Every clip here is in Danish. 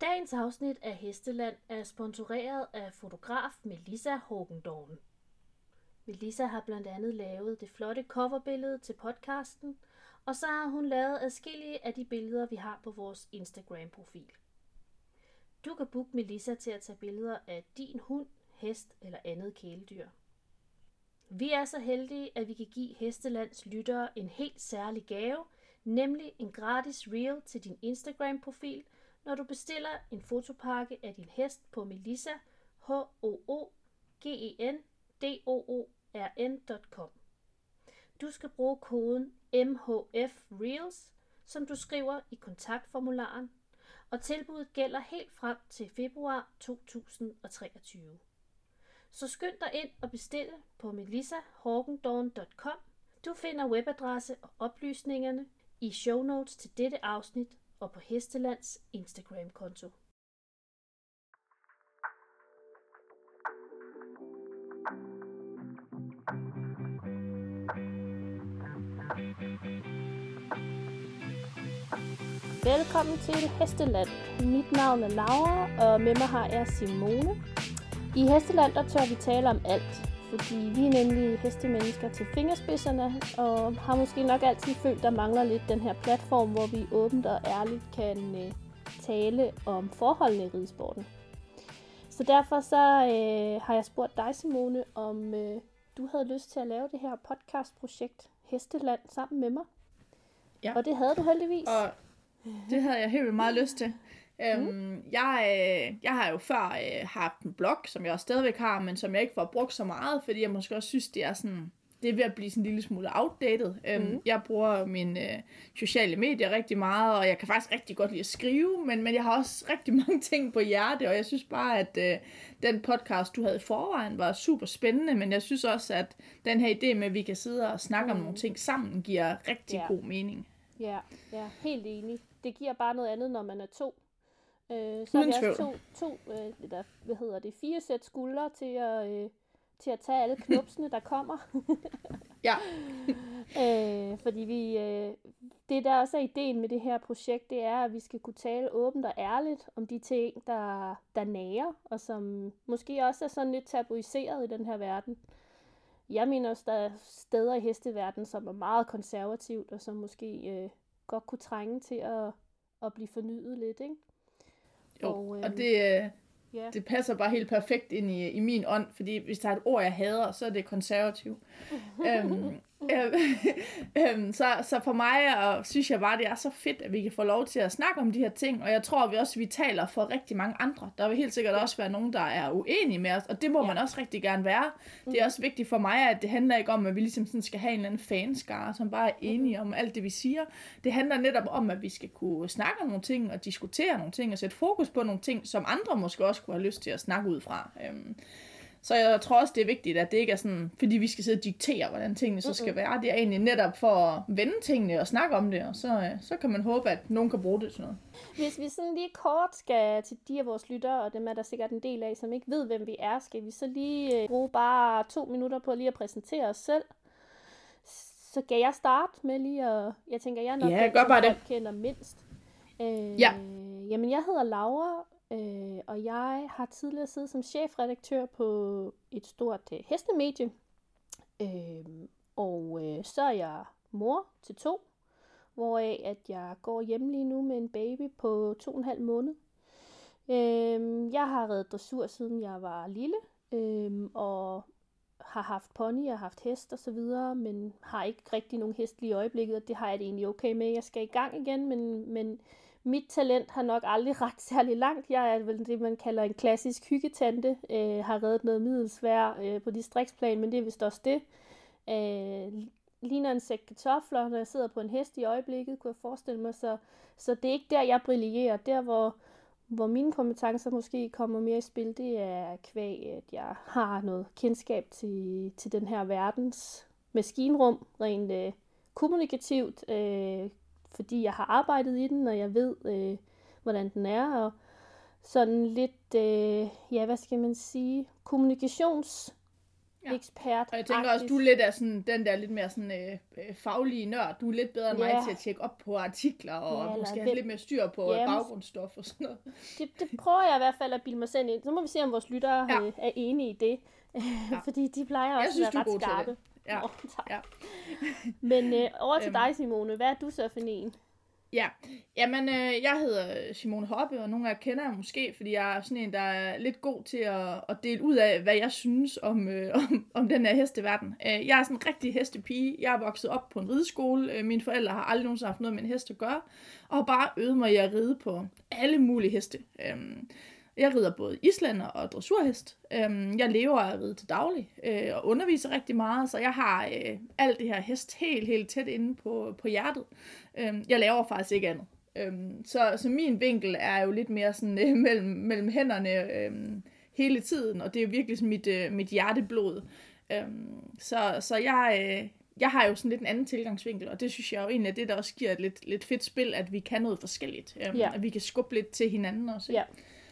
Dagens afsnit af Hesteland er sponsoreret af fotograf Melissa Hågendorn. Melissa har blandt andet lavet det flotte coverbillede til podcasten, og så har hun lavet adskillige af de billeder, vi har på vores Instagram-profil. Du kan booke Melissa til at tage billeder af din hund, hest eller andet kæledyr. Vi er så heldige, at vi kan give Hestelands lyttere en helt særlig gave, nemlig en gratis reel til din Instagram-profil, når du bestiller en fotopakke af din hest på Melissa, h o o g e n d o o r n.com. Du skal bruge koden MHF Reels, som du skriver i kontaktformularen, og tilbuddet gælder helt frem til februar 2023. Så skynd dig ind og bestille på melissahorgendorn.com. Du finder webadresse og oplysningerne i show notes til dette afsnit og på Hestelands Instagram-konto. Velkommen til Hesteland. Mit navn er Laura, og med mig har jeg Simone. I Hesteland der tør vi tale om alt, fordi vi er nemlig hestemennesker til fingerspidserne, og har måske nok altid følt, der mangler lidt den her platform, hvor vi åbent og ærligt kan øh, tale om forholdene i ridesporten. Så derfor så øh, har jeg spurgt dig, Simone, om øh, du havde lyst til at lave det her podcastprojekt Hesteland sammen med mig. Ja. Og det havde du heldigvis. Og det havde jeg helt vildt meget lyst til. Øhm, mm. jeg, øh, jeg har jo før øh, haft en blog, som jeg også stadigvæk har, men som jeg ikke får brugt så meget, fordi jeg måske også synes, det er sådan, det er ved at blive sådan en lille smule outdated. Øhm, mm. Jeg bruger mine øh, sociale medier rigtig meget, og jeg kan faktisk rigtig godt lide at skrive, men, men jeg har også rigtig mange ting på hjerte, og jeg synes bare, at øh, den podcast, du havde i forvejen, var super spændende, men jeg synes også, at den her idé med, at vi kan sidde og snakke mm. om nogle ting sammen, giver rigtig Ja. god mening. Ja, ja, helt enig. Det giver bare noget andet, når man er to. Øh, så er vi også to, to øh, eller, hvad hedder det, fire sæt skuldre til at, øh, til at tage alle knupsene, der kommer. Ja, øh, fordi vi, øh, det der også er ideen med det her projekt, det er, at vi skal kunne tale åbent og ærligt om de ting, der, der nærer, og som måske også er sådan lidt tabuiseret i den her verden. Jeg mener også, der er steder i hesteverdenen, som er meget konservativt, og som måske øh, godt kunne trænge til at, at blive fornyet lidt, ikke? Jo. Og, Og, øhm, og det, øh, Ja. det passer bare helt perfekt ind i, i min ånd, fordi hvis der er et ord, jeg hader, så er det konservativ. øhm, øhm, øhm, så, så for mig og, synes jeg bare, det er så fedt, at vi kan få lov til at snakke om de her ting, og jeg tror vi også, vi taler for rigtig mange andre. Der vil helt sikkert også være nogen, der er uenige med os, og det må Ja. man også rigtig gerne være. Det er også vigtigt for mig, at det handler ikke om, at vi ligesom sådan skal have en eller anden fanskare, som bare er enige om alt det, vi siger. Det handler netop om, at vi skal kunne snakke om nogle ting, og diskutere nogle ting, og sætte fokus på nogle ting, som andre måske også kunne have lyst til at snakke ud fra. Øhm, så jeg tror også, det er vigtigt, at det ikke er sådan, fordi vi skal sidde og diktere, hvordan tingene så skal være. Det er egentlig netop for at vende tingene og snakke om det, og så, øh, så kan man håbe, at nogen kan bruge det til noget. Hvis vi sådan lige kort skal til de af vores lyttere, og dem er der sikkert en del af, som ikke ved, hvem vi er, skal vi så lige øh, bruge bare to minutter på lige at præsentere os selv. Så kan jeg starte med lige at... Jeg tænker, jeg er nok Ja, den, gør bare det. kender mindst. Øh, Ja. Jamen, jeg hedder Laura, øh, og jeg har tidligere siddet som chefredaktør på et stort øh, hestemedie. Øh, og øh, så er jeg mor til to, hvoraf at jeg går hjem lige nu med en baby på to og en halv måned. Øh, jeg har reddet dressur siden jeg var lille, øh, og har haft pony og haft hest og så videre, men har ikke rigtig nogen hest lige i øjeblikket, og det har jeg det egentlig okay med. Jeg skal i gang igen, men, men mit talent har nok aldrig ret særlig langt. Jeg er vel det, man kalder en klassisk hyggetante. Øh, har reddet noget middelsvær øh, på distriktsplan, men det er vist også det. Øh, ligner en sæk kartofler, når jeg sidder på en hest i øjeblikket, kunne jeg forestille mig. Så, så det er ikke der, jeg brillerer. Der, hvor, hvor mine kompetencer måske kommer mere i spil, det er kvæg, at jeg har noget kendskab til, til den her verdens maskinrum, rent øh, kommunikativt, øh, fordi jeg har arbejdet i den, og jeg ved, øh, hvordan den er, og sådan lidt, øh, ja, hvad skal man sige, kommunikations ja. ekspert. Og jeg tænker også, du er lidt af sådan, den der lidt mere sådan, øh, øh, faglige nørd. Du er lidt bedre end ja. mig til at tjekke op på artikler, og ja, måske have lidt mere styr på ja, baggrundsstof og sådan noget. Det, det prøver jeg i hvert fald at bilde mig selv ind. Så må vi se, om vores lyttere ja. øh, er enige i det. Ja. Fordi de plejer også synes, at være ret skarpe. Ja. Oh, ja. Men øh, over til øhm. dig, Simone. Hvad er du så for en? Ja, jamen øh, jeg hedder Simone Hoppe, og nogle af jer kender jeg måske, fordi jeg er sådan en, der er lidt god til at, at dele ud af, hvad jeg synes om, øh, om, om den her hesteverden. Øh, jeg er sådan en rigtig hestepige. Jeg er vokset op på en rideskole. Øh, mine forældre har aldrig nogensinde haft noget med en hest at gøre, og har bare øvet mig i at ride på alle mulige heste. Øh, jeg rider både islænder og dressurhest. Øhm, jeg lever af at ride til daglig øh, og underviser rigtig meget, så jeg har øh, alt det her hest helt, helt tæt inde på, på hjertet. Øhm, jeg laver faktisk ikke andet. Øhm, så, så min vinkel er jo lidt mere sådan øh, mellem, mellem hænderne øh, hele tiden, og det er jo virkelig sådan mit, øh, mit hjerteblod. Øhm, så, så jeg, øh, jeg har jo sådan lidt en anden tilgangsvinkel, og det synes jeg jo egentlig er det, der også giver et lidt, lidt fedt spil, at vi kan noget forskelligt. Øhm, ja. At vi kan skubbe lidt til hinanden også. Ja.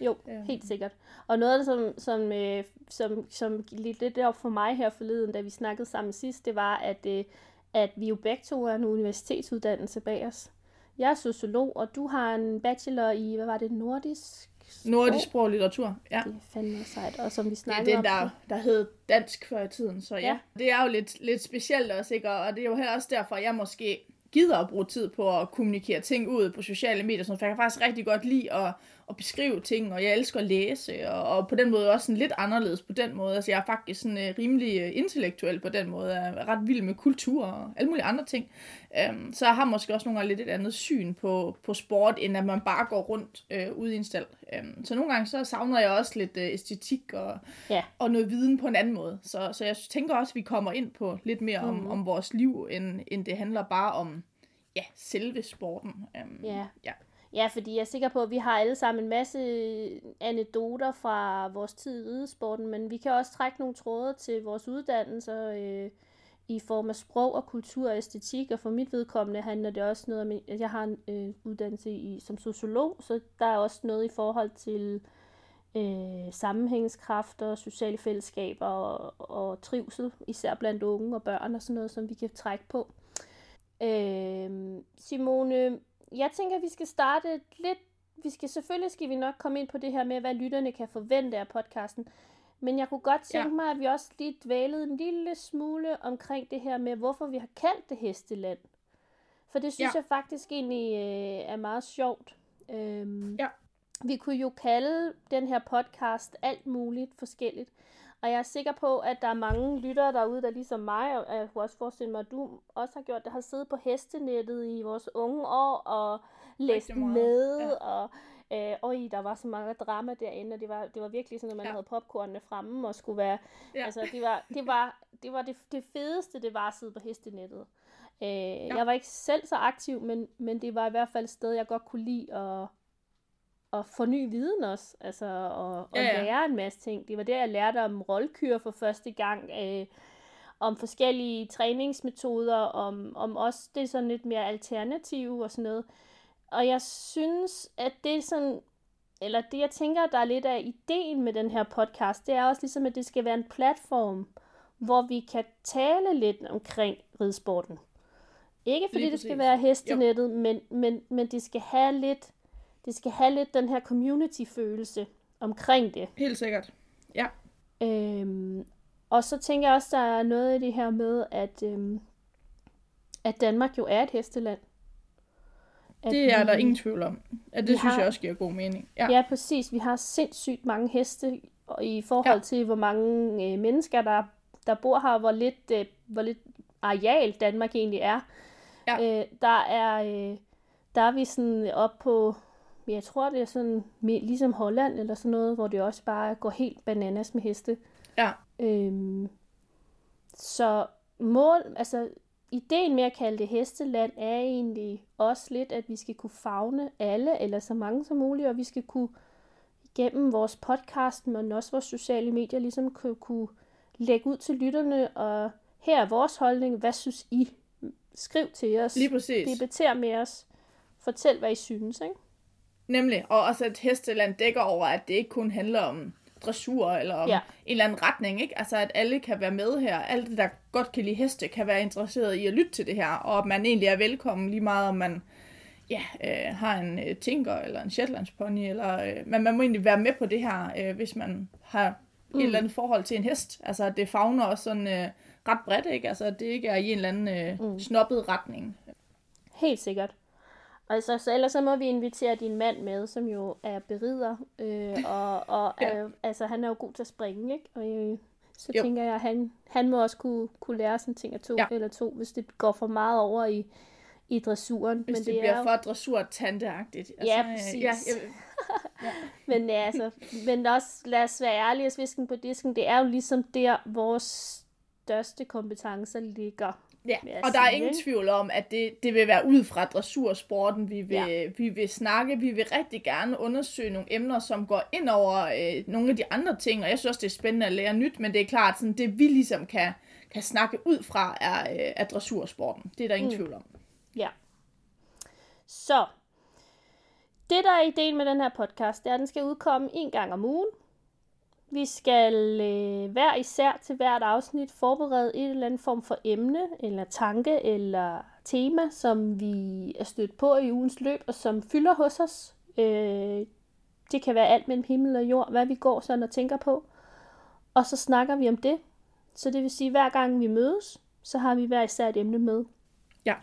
Jo, ja. helt sikkert. Og noget af det, som, som, øh, som, som lidt lidt op for mig her forleden, da vi snakkede sammen sidst, det var, at, øh, at vi jo begge to er en universitetsuddannelse bag os. Jeg er sociolog, og du har en bachelor i, hvad var det, nordisk? Nordisk sprog og litteratur, ja. Det er fandme sejt, og som vi snakkede Det er den, der, der hed dansk før i tiden, så ja. ja. Det er jo lidt, lidt specielt også, ikke? Og det er jo heller også derfor, jeg måske gider at bruge tid på at kommunikere ting ud på sociale medier, så jeg kan faktisk rigtig godt lide at, at beskrive ting, og jeg elsker at læse, og, og på den måde også sådan lidt anderledes på den måde. Altså jeg er faktisk sådan uh, rimelig uh, intellektuel på den måde, jeg er ret vild med kultur og alle mulige andre ting. Um, så jeg har måske også nogle gange lidt et andet syn på, på sport, end at man bare går rundt uh, ude i en stald. Um, så nogle gange så savner jeg også lidt uh, æstetik og, ja. og noget viden på en anden måde. Så, så jeg tænker også, at vi kommer ind på lidt mere mm. om, om vores liv, end, end det handler bare om ja, selve sporten. Um, ja. ja. Ja, fordi jeg er sikker på, at vi har alle sammen en masse øh, anekdoter fra vores tid i ridesporten, men vi kan også trække nogle tråde til vores uddannelser øh, i form af sprog og kultur og æstetik, og for mit vedkommende handler det også noget om, at jeg har en øh, uddannelse i, som sociolog, så der er også noget i forhold til øh, sammenhængskræfter, og sociale fællesskaber og, og trivsel, især blandt unge og børn og sådan noget, som vi kan trække på. Øh, Simone, jeg tænker, vi skal starte lidt... Vi skal selvfølgelig skal vi nok komme ind på det her med, hvad lytterne kan forvente af podcasten. Men jeg kunne godt tænke ja. mig, at vi også lige dvælede en lille smule omkring det her med, hvorfor vi har kaldt det Hesteland. For det synes ja. jeg faktisk egentlig øh, er meget sjovt. Øhm, ja. Vi kunne jo kalde den her podcast alt muligt forskelligt. Og jeg er sikker på, at der er mange lyttere derude, der ligesom mig, og jeg kunne også forestille mig, at du også har gjort det, har siddet på hestenettet i vores unge år og læst med, ja. og øh, øj, der var så meget drama derinde, og det var, det var virkelig sådan, at man ja. havde popcornene fremme og skulle være, ja. altså det var, det var, det, var det, det fedeste, det var at sidde på hestenettet. Øh, ja. Jeg var ikke selv så aktiv, men, men det var i hvert fald et sted, jeg godt kunne lide at, at få ny viden også, altså og, og ja, ja. lære en masse ting. Det var der, jeg lærte om rollkyr for første gang, øh, om forskellige træningsmetoder, om, om også det sådan lidt mere alternative og sådan noget. Og jeg synes, at det sådan, eller det jeg tænker, der er lidt af ideen med den her podcast, det er også ligesom, at det skal være en platform, hvor vi kan tale lidt omkring ridsporten. Ikke fordi det skal være hestenettet, men, men, men det skal have lidt det skal have lidt den her community-følelse omkring det. Helt sikkert, ja. Øhm, og så tænker jeg også, der er noget i det her med, at, øhm, at Danmark jo er et hesteland. At det er vi, der ingen tvivl om. At det synes har, jeg også giver god mening. Ja. ja, præcis. Vi har sindssygt mange heste i forhold ja. til, hvor mange øh, mennesker, der, der bor her, hvor lidt, øh, hvor lidt areal Danmark egentlig er. Ja. Øh, der er øh, der er vi sådan op på men jeg tror, det er sådan ligesom Holland eller sådan noget, hvor det også bare går helt bananas med heste. Ja. Øhm, så mål, altså ideen med at kalde det hesteland er egentlig også lidt, at vi skal kunne fagne alle, eller så mange som muligt, og vi skal kunne gennem vores podcast, men også vores sociale medier, ligesom kunne, kunne lægge ud til lytterne, og her er vores holdning, hvad synes I? Skriv til os. Lige præcis. Debatter med os. Fortæl, hvad I synes, ikke? Nemlig, og også at Hesteland dækker over, at det ikke kun handler om dressur, eller om Ja. en eller anden retning, ikke? Altså, at alle kan være med her. Alle, det, der godt kan lide heste, kan være interesseret i at lytte til det her, og at man egentlig er velkommen lige meget, om man ja, øh, har en øh, tinker, eller en shetlandspony, eller, øh, men man må egentlig være med på det her, øh, hvis man har mm. et eller andet forhold til en hest. Altså, at det fagner også sådan øh, ret bredt, ikke? Altså, at det ikke er i en eller anden øh, mm. snobbet retning. Helt sikkert. Altså, så ellers så må vi invitere din mand med, som jo er berider, øh, og, og Ja. øh, altså, han er jo god til at springe, ikke? Og øh, så Jo. tænker jeg, at han, han må også kunne, kunne lære sådan ting af to Ja. eller to, hvis det går for meget over i, i dressuren. Hvis men det, det er bliver jo, for dressurtanteagtigt. Ja, øh, præcis. Ja, jeg, Men, ja, altså, men også, lad os være ærlige og svisken på disken, det er jo ligesom der, vores største kompetencer ligger. Ja, og der er ingen tvivl om, at det, det vil være ud fra dressursporten, vi vil, ja. vi vil snakke. Vi vil rigtig gerne undersøge nogle emner, som går ind over øh, nogle af de andre ting, og jeg synes også, det er spændende at lære nyt, men det er klart, sådan, det vi ligesom kan, kan snakke ud fra, er, øh, er dressursporten. Det er der ingen mm. tvivl om. Ja. Så, det der er ideen med den her podcast, det er, at den skal udkomme en gang om ugen. Vi skal øh, hver især til hvert afsnit forberede en eller anden form for emne, eller tanke, eller tema, som vi er stødt på i ugens løb, og som fylder hos os. Øh, det kan være alt mellem himmel og jord, hvad vi går sådan og tænker på. Og så snakker vi om det. Så det vil sige, at hver gang vi mødes, så har vi hver især et emne med. Ja.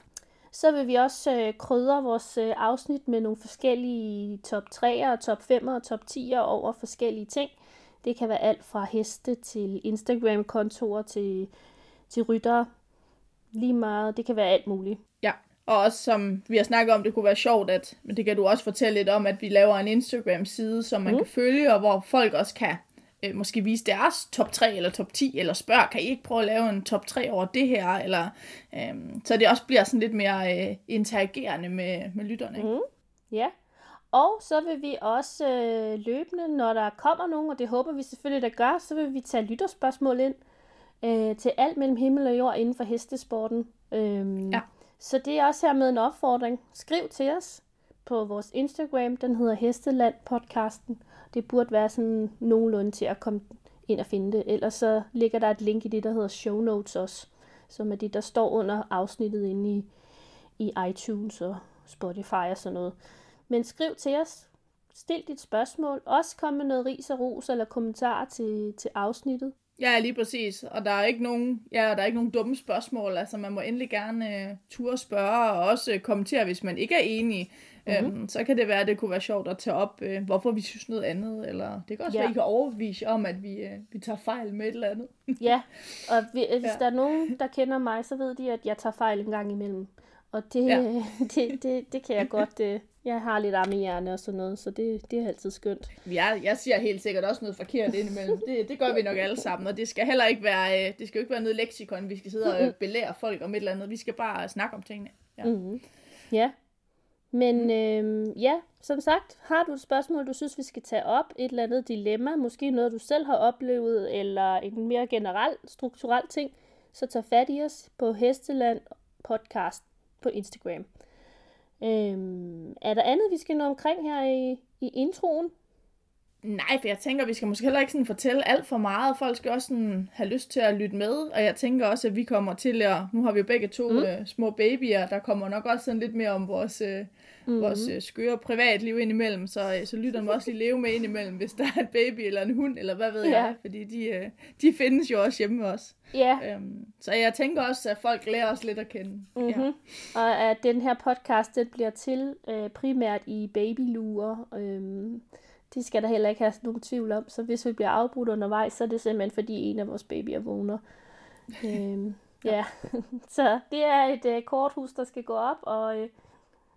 Så vil vi også øh, krydre vores øh, afsnit med nogle forskellige top 3'er, og top 5'er og top 10'er over forskellige ting. Det kan være alt fra heste til Instagram-kontorer til, til ryttere. Lige meget. Det kan være alt muligt. Ja, og også som vi har snakket om, det kunne være sjovt, at, men det kan du også fortælle lidt om, at vi laver en Instagram-side, som man mm. kan følge, og hvor folk også kan øh, måske vise deres top 3 eller top 10, eller spørge, kan I ikke prøve at lave en top 3 over det her, eller øh, så det også bliver sådan lidt mere øh, interagerende med, med lytterne. Ikke? Mm. Ja. Og så vil vi også øh, løbende, når der kommer nogen, og det håber vi selvfølgelig, der gør, så vil vi tage lytterspørgsmål ind øh, til alt mellem himmel og jord inden for hestesporten. Øhm, Ja. Så det er også her med en opfordring. Skriv til os på vores Instagram, den hedder Hesteland podcasten. Det burde være sådan nogenlunde til at komme ind og finde det. Ellers så ligger der et link i det, der hedder show notes også, som er det, der står under afsnittet inde i, i iTunes og Spotify og sådan noget. Men skriv til os. Stil dit spørgsmål. Også kom med noget ris og ros eller kommentarer til, til afsnittet. Ja, lige præcis. Og der er ikke nogen, ja, der er ikke nogen dumme spørgsmål. Altså, man må endelig gerne uh, ture spørge, og også uh, kommentere, hvis man ikke er enig. Mm-hmm. Um, så kan det være, at det kunne være sjovt at tage op, uh, hvorfor vi synes noget andet. Eller det kan også Ja. være, at I kan overbevise om, at vi, uh, vi tager fejl med et eller andet. Ja, og vi- hvis Ja. der er nogen, der kender mig, så ved de, at jeg tager fejl en gang imellem. Og det, Ja. det, det, det kan jeg godt. øh, Jeg har lidt arme i hjerne og sådan noget, så det, det er altid skønt. Jeg, jeg siger helt sikkert også noget forkert indimellem. Det, det gør vi nok alle sammen. Og det skal heller ikke være, uh, det skal jo ikke være noget leksikon, vi skal sidde og belære folk om et eller andet. Vi skal bare snakke om tingene. Ja. Mm-hmm. Ja. Men øhm, ja, som sagt, har du et spørgsmål, du synes, vi skal tage op, et eller andet dilemma, måske noget, du selv har oplevet, eller en mere generel, strukturel ting, så tag fat i os på Hesteland podcast på Instagram. Øhm, er der andet, vi skal nå omkring her i, i introen? Nej, for jeg tænker, vi skal måske heller ikke sådan fortælle alt for meget. Folk skal også sådan have lyst til at lytte med, og jeg tænker også, at vi kommer til at... Nu har vi jo begge to mm. øh, små babyer, der kommer nok også sådan lidt mere om vores, øh, mm. vores øh, skøre privatliv indimellem, så, øh, så lytterne må også lige leve med indimellem, hvis der er en baby eller en hund, eller hvad ved Ja. jeg, fordi de, øh, de findes jo også hjemme også. Ja, Øhm, så jeg tænker også, at folk lærer os lidt at kende. Mm-hmm. Og at den her podcast, den bliver til øh, primært i babyluer. Øhm, det skal der heller ikke have nogen tvivl om. Så hvis vi bliver afbrudt undervejs, så er det simpelthen fordi en af vores babyer vågner. øhm, ja, så det er et øh, korthus, der skal gå op, og øh,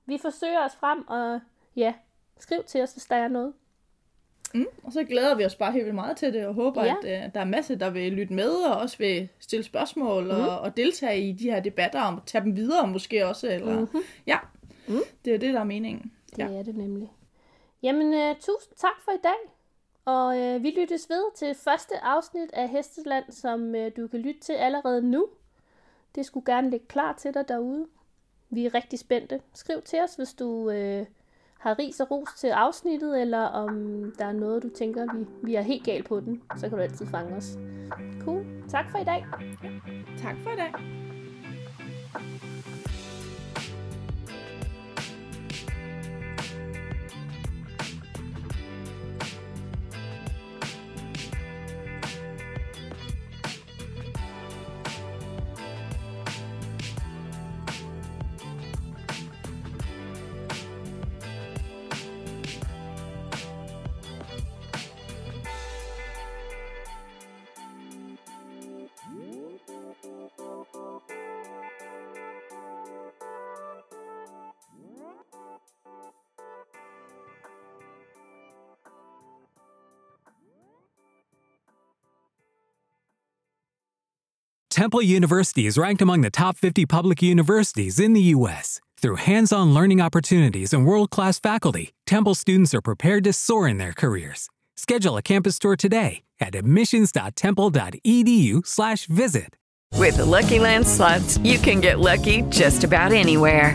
vi forsøger os frem, og ja, skriv til os, hvis der er noget. Mm, og så glæder vi os bare helt vildt meget til det, og håber, Ja. at øh, der er masser, der vil lytte med, og også vil stille spørgsmål, mm. og, og deltage i de her debatter, og tage dem videre måske også. Eller, Mhm. Ja, Mm. det er det, der er meningen. Det Ja. er det nemlig. Jamen, øh, tusind tak for i dag. Og øh, vi lyttes ved til første afsnit af Hesteland, som øh, du kan lytte til allerede nu. Det skulle gerne ligge klar til dig derude. Vi er rigtig spændte. Skriv til os, hvis du øh, har ris og ros til afsnittet, eller om der er noget, du tænker, vi, vi er helt galt på den, så kan du altid fange os. Cool. Tak for i dag. Ja. Tak for i dag. Temple University is ranked among the top 50 public universities in the U.S. Through hands on learning opportunities and world class faculty, Temple students are prepared to soar in their careers. Schedule a campus tour today at admissions.temple.edu/slash visit. With the Lucky Land slots, you can get lucky just about anywhere.